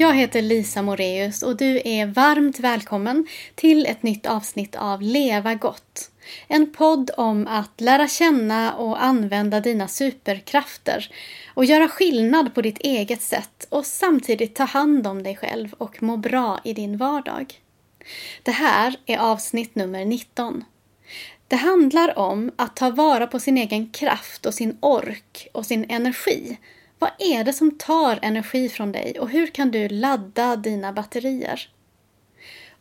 Jag heter Lisa Moreus och du är varmt välkommen till ett nytt avsnitt av Leva gott. En podd om att lära känna och använda dina superkrafter och göra skillnad på ditt eget sätt och samtidigt ta hand om dig själv och må bra i din vardag. Det här är avsnitt nummer 19. Det handlar om att ta vara på sin egen kraft och sin ork och sin energi vad är det som tar energi från dig och hur kan du ladda dina batterier?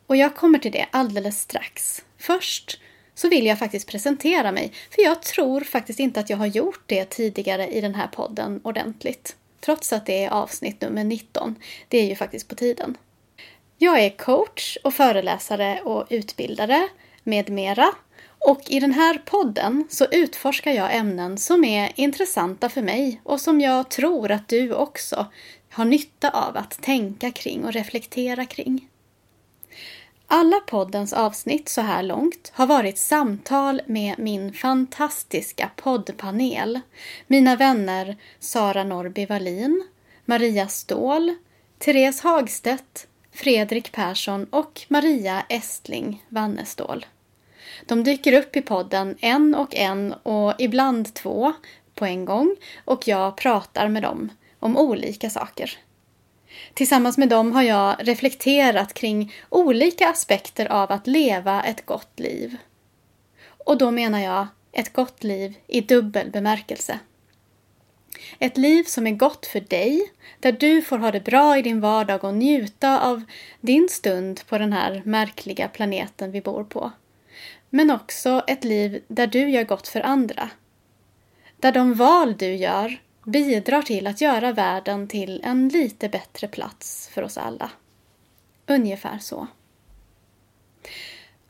Och jag kommer till det alldeles strax. Först så vill jag faktiskt presentera mig, för jag tror faktiskt inte att jag har gjort det tidigare i den här podden ordentligt. Trots att det är avsnitt nummer 19. Det är ju faktiskt på tiden. Jag är coach och föreläsare och utbildare med mera och i den här podden så utforskar jag ämnen som är intressanta för mig och som jag tror att du också har nytta av att tänka kring och reflektera kring. Alla poddens avsnitt så här långt har varit samtal med min fantastiska poddpanel. Mina vänner Sara Norby Wallin, Maria Ståhl, Therese Hagstedt, Fredrik Persson och Maria Estling Wannestål. De dyker upp i podden en och en och ibland två på en gång och jag pratar med dem om olika saker. Tillsammans med dem har jag reflekterat kring olika aspekter av att leva ett gott liv. Och då menar jag ett gott liv i dubbel bemärkelse. Ett liv som är gott för dig, där du får ha det bra i din vardag och njuta av din stund på den här märkliga planeten vi bor på. Men också ett liv där du gör gott för andra. Där de val du gör bidrar till att göra världen till en lite bättre plats för oss alla. Ungefär så.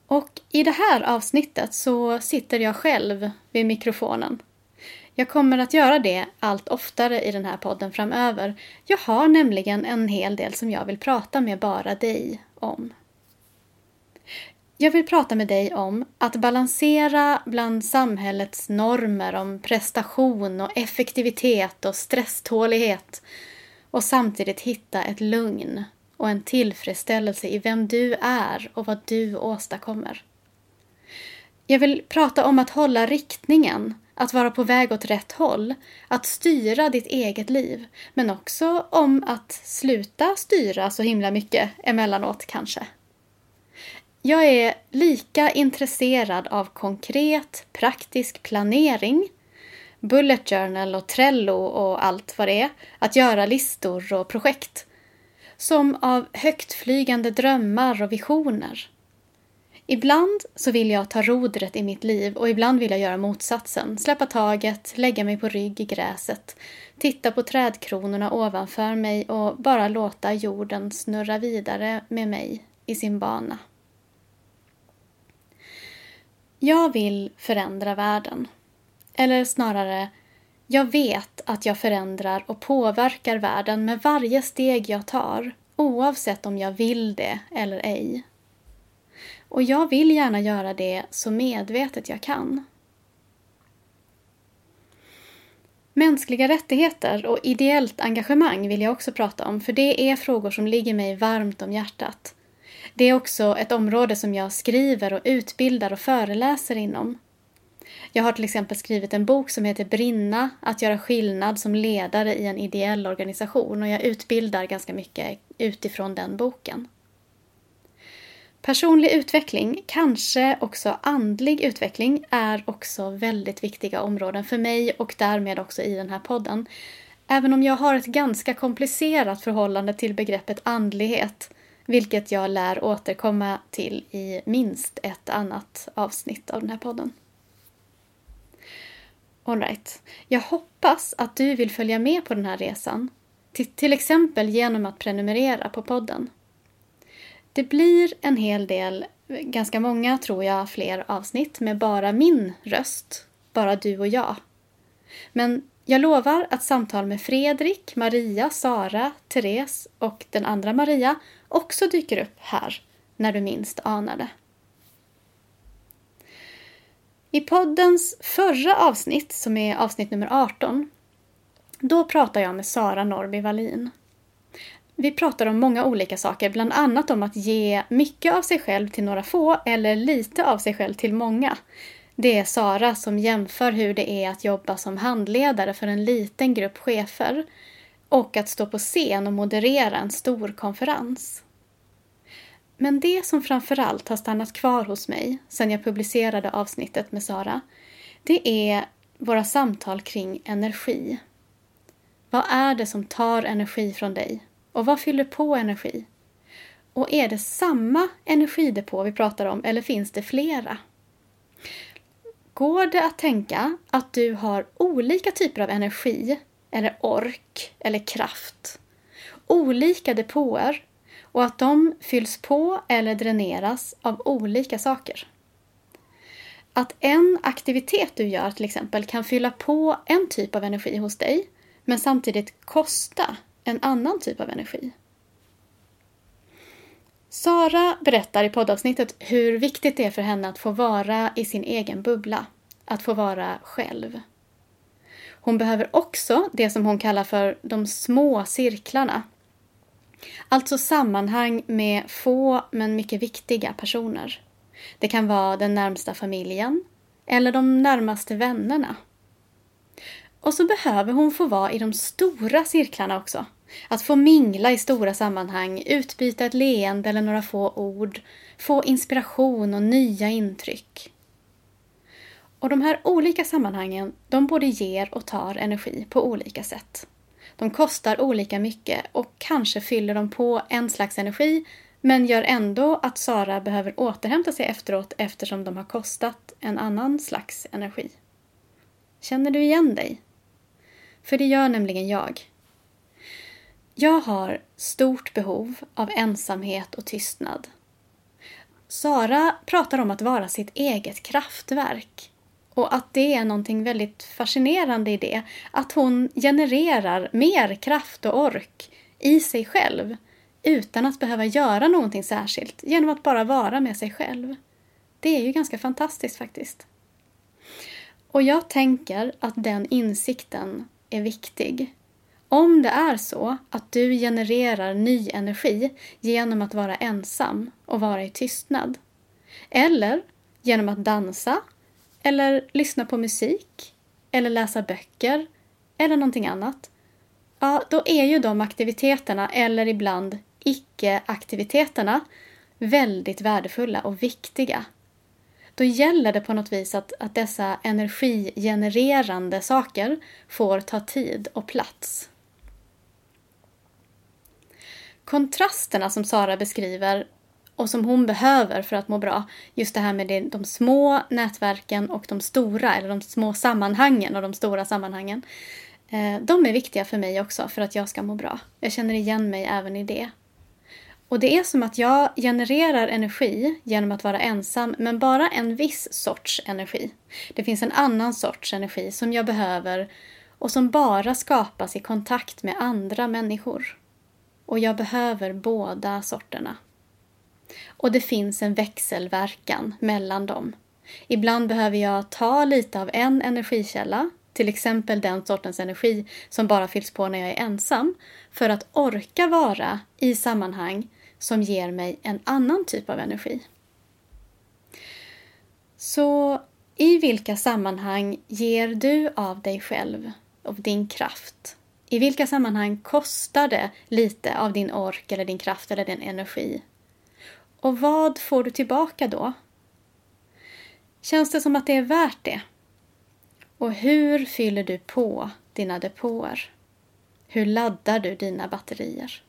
Och i det här avsnittet så sitter jag själv vid mikrofonen. Jag kommer att göra det allt oftare i den här podden framöver. Jag har nämligen en hel del som jag vill prata med bara dig om. Jag vill prata med dig om att balansera bland samhällets normer om prestation och effektivitet och stresstålighet och samtidigt hitta ett lugn och en tillfredsställelse i vem du är och vad du åstadkommer. Jag vill prata om att hålla riktningen, att vara på väg åt rätt håll, att styra ditt eget liv, men också om att sluta styra så himla mycket emellanåt kanske. Jag är lika intresserad av konkret, praktisk planering, bullet journal och Trello och allt vad det är, att göra listor och projekt, som av högtflygande drömmar och visioner. Ibland så vill jag ta rodret i mitt liv och ibland vill jag göra motsatsen. Släppa taget, lägga mig på rygg i gräset, titta på trädkronorna ovanför mig och bara låta jorden snurra vidare med mig i sin bana. Jag vill förändra världen. Eller snarare, jag vet att jag förändrar och påverkar världen med varje steg jag tar, oavsett om jag vill det eller ej. Och jag vill gärna göra det så medvetet jag kan. Mänskliga rättigheter och ideellt engagemang vill jag också prata om, för det är frågor som ligger mig varmt om hjärtat. Det är också ett område som jag skriver och utbildar och föreläser inom. Jag har till exempel skrivit en bok som heter Brinna, att göra skillnad som ledare i en ideell organisation och jag utbildar ganska mycket utifrån den boken. Personlig utveckling, kanske också andlig utveckling, är också väldigt viktiga områden för mig och därmed också i den här podden. Även om jag har ett ganska komplicerat förhållande till begreppet andlighet vilket jag lär återkomma till i minst ett annat avsnitt av den här podden. Alright. Jag hoppas att du vill följa med på den här resan. Till, exempel genom att prenumerera på podden. Det blir en hel del, ganska många tror jag, fler avsnitt med bara min röst. Bara du och jag. Men jag lovar att samtal med Fredrik, Maria, Sara, Therese och den andra Maria också dyker upp här när du minst anar det. I poddens förra avsnitt, som är avsnitt nummer 18, då pratar jag med Sara Norby Wallin. Vi pratar om många olika saker, bland annat om att ge mycket av sig själv till några få eller lite av sig själv till många. Det är Sara som jämför hur det är att jobba som handledare för en liten grupp chefer och att stå på scen och moderera en stor konferens. Men det som framförallt har stannat kvar hos mig sedan jag publicerade avsnittet med Sara, det är våra samtal kring energi. Vad är det som tar energi från dig? Och vad fyller på energi? Och är det samma energidepå vi pratar om eller finns det flera? Går det att tänka att du har olika typer av energi eller ork eller kraft? Olika depåer och att de fylls på eller dräneras av olika saker. Att en aktivitet du gör till exempel kan fylla på en typ av energi hos dig men samtidigt kosta en annan typ av energi. Sara berättar i poddavsnittet hur viktigt det är för henne att få vara i sin egen bubbla, att få vara själv. Hon behöver också det som hon kallar för de små cirklarna. Alltså sammanhang med få men mycket viktiga personer. Det kan vara den närmsta familjen eller de närmaste vännerna. Och så behöver hon få vara i de stora cirklarna också. Att få mingla i stora sammanhang, utbyta ett leende eller några få ord, få inspiration och nya intryck. Och de här olika sammanhangen, de både ger och tar energi på olika sätt. De kostar olika mycket och kanske fyller de på en slags energi men gör ändå att Sara behöver återhämta sig efteråt eftersom de har kostat en annan slags energi. Känner du igen dig? För det gör nämligen jag. Jag har stort behov av ensamhet och tystnad. Sara pratar om att vara sitt eget kraftverk och att det är någonting väldigt fascinerande i det. Att hon genererar mer kraft och ork i sig själv utan att behöva göra någonting särskilt genom att bara vara med sig själv. Det är ju ganska fantastiskt faktiskt. Och jag tänker att den insikten är viktig. Om det är så att du genererar ny energi genom att vara ensam och vara i tystnad, eller genom att dansa, eller lyssna på musik, eller läsa böcker, eller någonting annat, ja, då är ju de aktiviteterna, eller ibland icke-aktiviteterna, väldigt värdefulla och viktiga då gäller det på något vis att, att dessa energigenererande saker får ta tid och plats. Kontrasterna som Sara beskriver och som hon behöver för att må bra, just det här med de små nätverken och de stora, eller de små sammanhangen och de stora sammanhangen, eh, de är viktiga för mig också för att jag ska må bra. Jag känner igen mig även i det. Och det är som att jag genererar energi genom att vara ensam, men bara en viss sorts energi. Det finns en annan sorts energi som jag behöver och som bara skapas i kontakt med andra människor. Och jag behöver båda sorterna. Och det finns en växelverkan mellan dem. Ibland behöver jag ta lite av en energikälla, till exempel den sortens energi som bara fylls på när jag är ensam, för att orka vara i sammanhang som ger mig en annan typ av energi. Så i vilka sammanhang ger du av dig själv, av din kraft? I vilka sammanhang kostar det lite av din ork eller din kraft eller din energi? Och vad får du tillbaka då? Känns det som att det är värt det? Och hur fyller du på dina depåer? Hur laddar du dina batterier?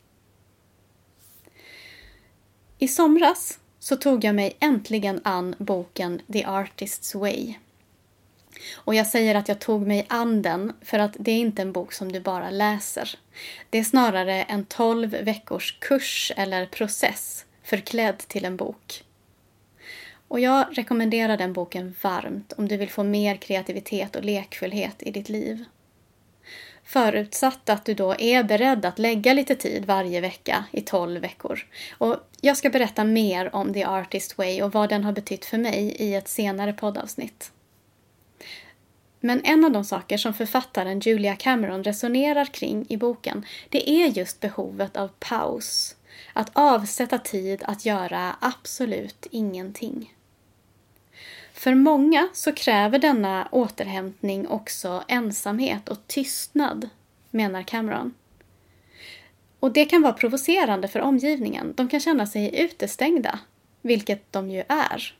I somras så tog jag mig äntligen an boken The Artist's Way. Och jag säger att jag tog mig an den för att det är inte en bok som du bara läser. Det är snarare en 12 veckors kurs eller process förklädd till en bok. Och jag rekommenderar den boken varmt om du vill få mer kreativitet och lekfullhet i ditt liv. Förutsatt att du då är beredd att lägga lite tid varje vecka i 12 veckor. Och jag ska berätta mer om The Artist Way och vad den har betytt för mig i ett senare poddavsnitt. Men en av de saker som författaren Julia Cameron resonerar kring i boken, det är just behovet av paus. Att avsätta tid att göra absolut ingenting. För många så kräver denna återhämtning också ensamhet och tystnad, menar Cameron. Och det kan vara provocerande för omgivningen. De kan känna sig utestängda, vilket de ju är.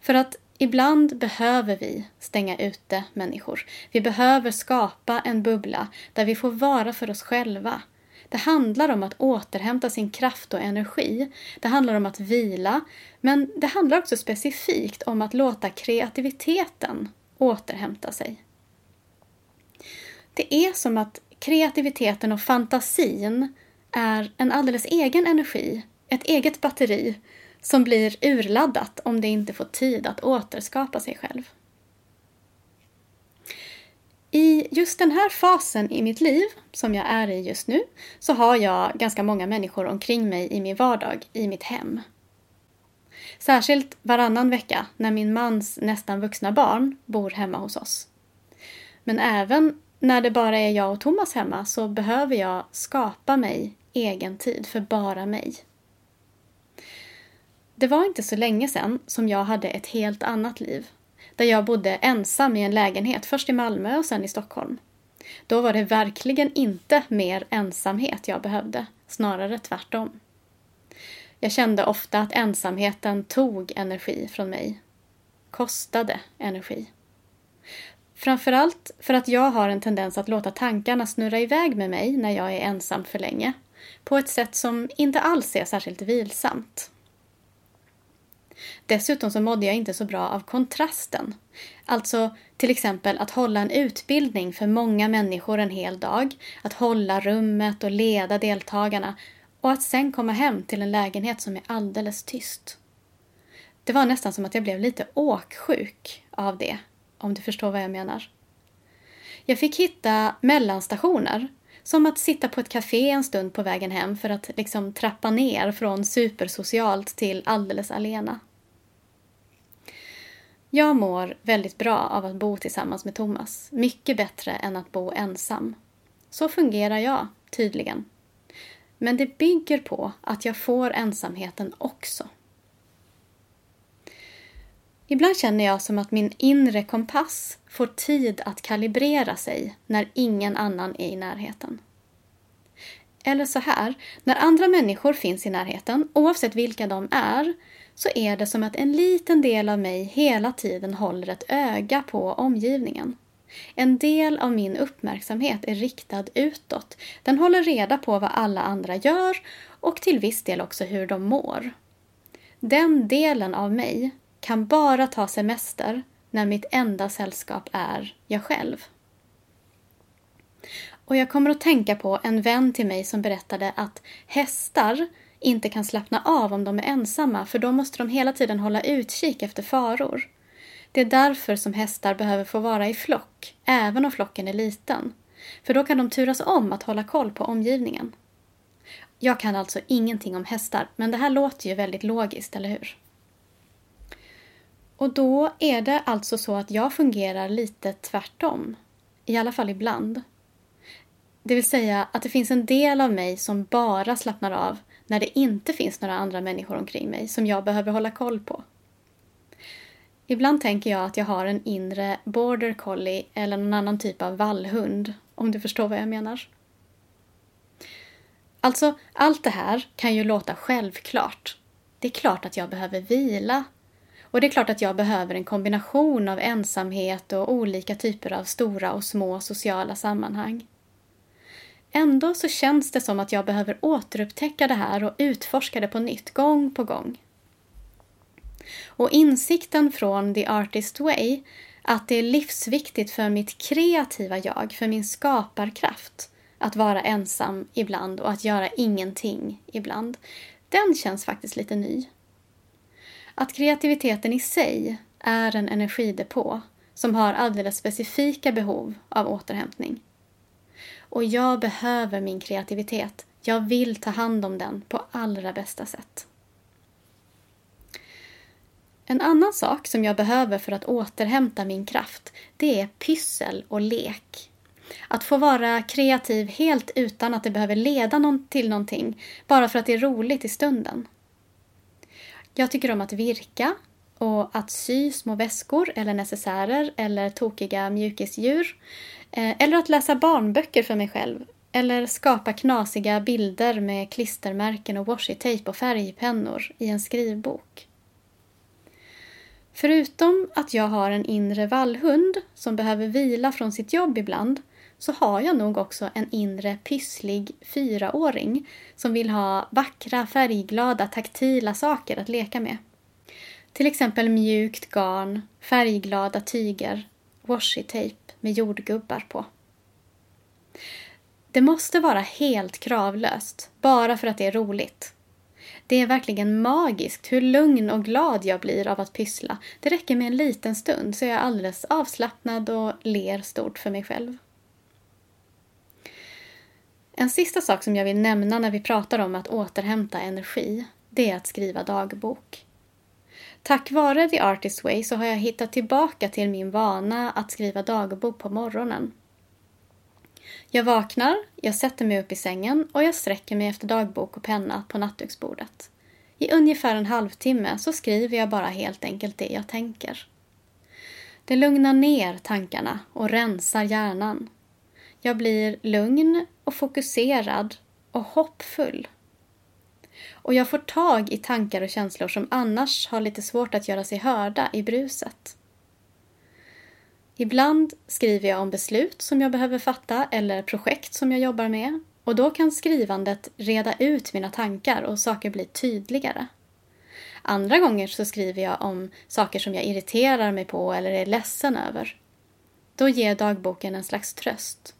För att ibland behöver vi stänga ute människor. Vi behöver skapa en bubbla där vi får vara för oss själva. Det handlar om att återhämta sin kraft och energi. Det handlar om att vila. Men det handlar också specifikt om att låta kreativiteten återhämta sig. Det är som att kreativiteten och fantasin är en alldeles egen energi, ett eget batteri som blir urladdat om det inte får tid att återskapa sig själv. I just den här fasen i mitt liv, som jag är i just nu, så har jag ganska många människor omkring mig i min vardag, i mitt hem. Särskilt varannan vecka när min mans nästan vuxna barn bor hemma hos oss. Men även när det bara är jag och Thomas hemma så behöver jag skapa mig egen tid för bara mig. Det var inte så länge sedan som jag hade ett helt annat liv. Där jag bodde ensam i en lägenhet, först i Malmö och sen i Stockholm. Då var det verkligen inte mer ensamhet jag behövde, snarare tvärtom. Jag kände ofta att ensamheten tog energi från mig. Kostade energi. Framförallt för att jag har en tendens att låta tankarna snurra iväg med mig när jag är ensam för länge. På ett sätt som inte alls är särskilt vilsamt. Dessutom så mådde jag inte så bra av kontrasten. Alltså till exempel att hålla en utbildning för många människor en hel dag, att hålla rummet och leda deltagarna och att sen komma hem till en lägenhet som är alldeles tyst. Det var nästan som att jag blev lite åksjuk av det, om du förstår vad jag menar. Jag fick hitta mellanstationer, som att sitta på ett café en stund på vägen hem för att liksom trappa ner från supersocialt till alldeles alena. Jag mår väldigt bra av att bo tillsammans med Thomas. Mycket bättre än att bo ensam. Så fungerar jag, tydligen. Men det bygger på att jag får ensamheten också. Ibland känner jag som att min inre kompass får tid att kalibrera sig när ingen annan är i närheten. Eller så här, när andra människor finns i närheten, oavsett vilka de är, så är det som att en liten del av mig hela tiden håller ett öga på omgivningen. En del av min uppmärksamhet är riktad utåt. Den håller reda på vad alla andra gör och till viss del också hur de mår. Den delen av mig kan bara ta semester när mitt enda sällskap är jag själv. Och jag kommer att tänka på en vän till mig som berättade att hästar inte kan slappna av om de är ensamma för då måste de hela tiden hålla utkik efter faror. Det är därför som hästar behöver få vara i flock, även om flocken är liten. För då kan de turas om att hålla koll på omgivningen. Jag kan alltså ingenting om hästar, men det här låter ju väldigt logiskt, eller hur? Och då är det alltså så att jag fungerar lite tvärtom. I alla fall ibland. Det vill säga att det finns en del av mig som bara slappnar av när det inte finns några andra människor omkring mig som jag behöver hålla koll på. Ibland tänker jag att jag har en inre border collie eller någon annan typ av vallhund, om du förstår vad jag menar. Alltså, allt det här kan ju låta självklart. Det är klart att jag behöver vila. Och det är klart att jag behöver en kombination av ensamhet och olika typer av stora och små sociala sammanhang. Ändå så känns det som att jag behöver återupptäcka det här och utforska det på nytt, gång på gång. Och insikten från The Artist Way, att det är livsviktigt för mitt kreativa jag, för min skaparkraft, att vara ensam ibland och att göra ingenting ibland, den känns faktiskt lite ny. Att kreativiteten i sig är en energidepå som har alldeles specifika behov av återhämtning. Och jag behöver min kreativitet. Jag vill ta hand om den på allra bästa sätt. En annan sak som jag behöver för att återhämta min kraft, det är pyssel och lek. Att få vara kreativ helt utan att det behöver leda någon till någonting, bara för att det är roligt i stunden. Jag tycker om att virka och att sy små väskor eller necessärer eller tokiga mjukisdjur. Eh, eller att läsa barnböcker för mig själv. Eller skapa knasiga bilder med klistermärken och washi-tape och färgpennor i en skrivbok. Förutom att jag har en inre vallhund som behöver vila från sitt jobb ibland så har jag nog också en inre pysslig fyraåring som vill ha vackra, färgglada, taktila saker att leka med. Till exempel mjukt garn, färgglada tyger, washi-tape med jordgubbar på. Det måste vara helt kravlöst, bara för att det är roligt. Det är verkligen magiskt hur lugn och glad jag blir av att pyssla. Det räcker med en liten stund så jag är alldeles avslappnad och ler stort för mig själv. En sista sak som jag vill nämna när vi pratar om att återhämta energi, det är att skriva dagbok. Tack vare The Artist Way så har jag hittat tillbaka till min vana att skriva dagbok på morgonen. Jag vaknar, jag sätter mig upp i sängen och jag sträcker mig efter dagbok och penna på nattduksbordet. I ungefär en halvtimme så skriver jag bara helt enkelt det jag tänker. Det lugnar ner tankarna och rensar hjärnan. Jag blir lugn och fokuserad och hoppfull. Och jag får tag i tankar och känslor som annars har lite svårt att göra sig hörda i bruset. Ibland skriver jag om beslut som jag behöver fatta eller projekt som jag jobbar med och då kan skrivandet reda ut mina tankar och saker blir tydligare. Andra gånger så skriver jag om saker som jag irriterar mig på eller är ledsen över. Då ger dagboken en slags tröst.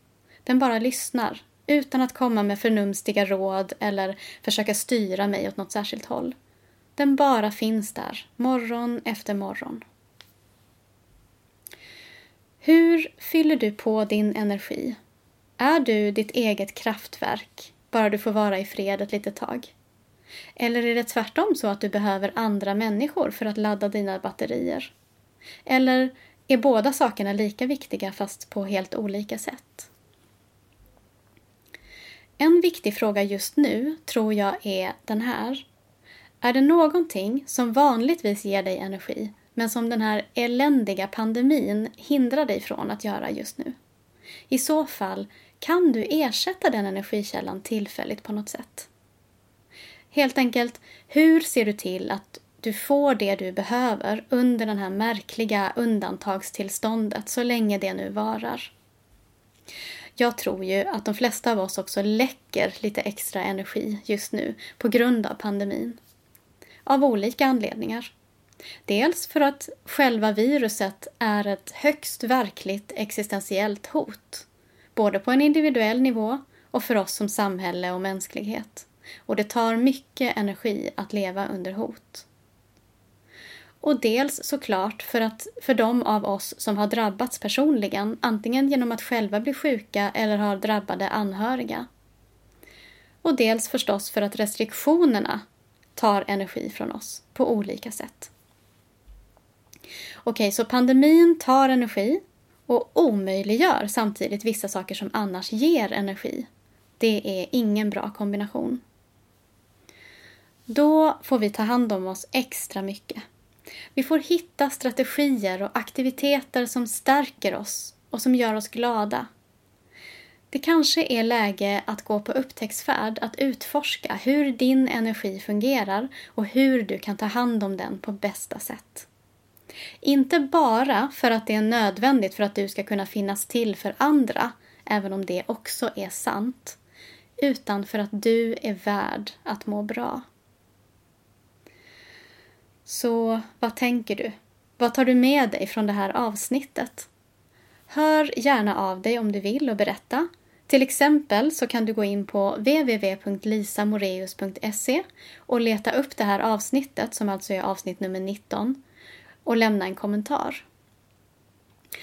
Den bara lyssnar utan att komma med förnumstiga råd eller försöka styra mig åt något särskilt håll. Den bara finns där, morgon efter morgon. Hur fyller du på din energi? Är du ditt eget kraftverk, bara du får vara i fred ett litet tag? Eller är det tvärtom så att du behöver andra människor för att ladda dina batterier? Eller är båda sakerna lika viktiga fast på helt olika sätt? En viktig fråga just nu tror jag är den här. Är det någonting som vanligtvis ger dig energi men som den här eländiga pandemin hindrar dig från att göra just nu? I så fall, kan du ersätta den energikällan tillfälligt på något sätt? Helt enkelt, hur ser du till att du får det du behöver under det här märkliga undantagstillståndet så länge det nu varar? Jag tror ju att de flesta av oss också läcker lite extra energi just nu på grund av pandemin. Av olika anledningar. Dels för att själva viruset är ett högst verkligt existentiellt hot. Både på en individuell nivå och för oss som samhälle och mänsklighet. Och det tar mycket energi att leva under hot. Och dels såklart för att för de av oss som har drabbats personligen, antingen genom att själva bli sjuka eller har drabbade anhöriga. Och dels förstås för att restriktionerna tar energi från oss på olika sätt. Okej, så pandemin tar energi och omöjliggör samtidigt vissa saker som annars ger energi. Det är ingen bra kombination. Då får vi ta hand om oss extra mycket. Vi får hitta strategier och aktiviteter som stärker oss och som gör oss glada. Det kanske är läge att gå på upptäcktsfärd, att utforska hur din energi fungerar och hur du kan ta hand om den på bästa sätt. Inte bara för att det är nödvändigt för att du ska kunna finnas till för andra, även om det också är sant, utan för att du är värd att må bra. Så vad tänker du? Vad tar du med dig från det här avsnittet? Hör gärna av dig om du vill och berätta. Till exempel så kan du gå in på www.lisamoreus.se och leta upp det här avsnittet, som alltså är avsnitt nummer 19, och lämna en kommentar.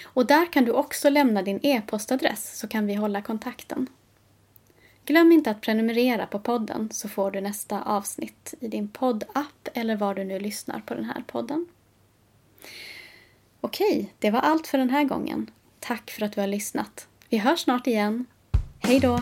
Och där kan du också lämna din e-postadress så kan vi hålla kontakten. Glöm inte att prenumerera på podden så får du nästa avsnitt i din poddapp eller var du nu lyssnar på den här podden. Okej, det var allt för den här gången. Tack för att du har lyssnat. Vi hörs snart igen. Hej då!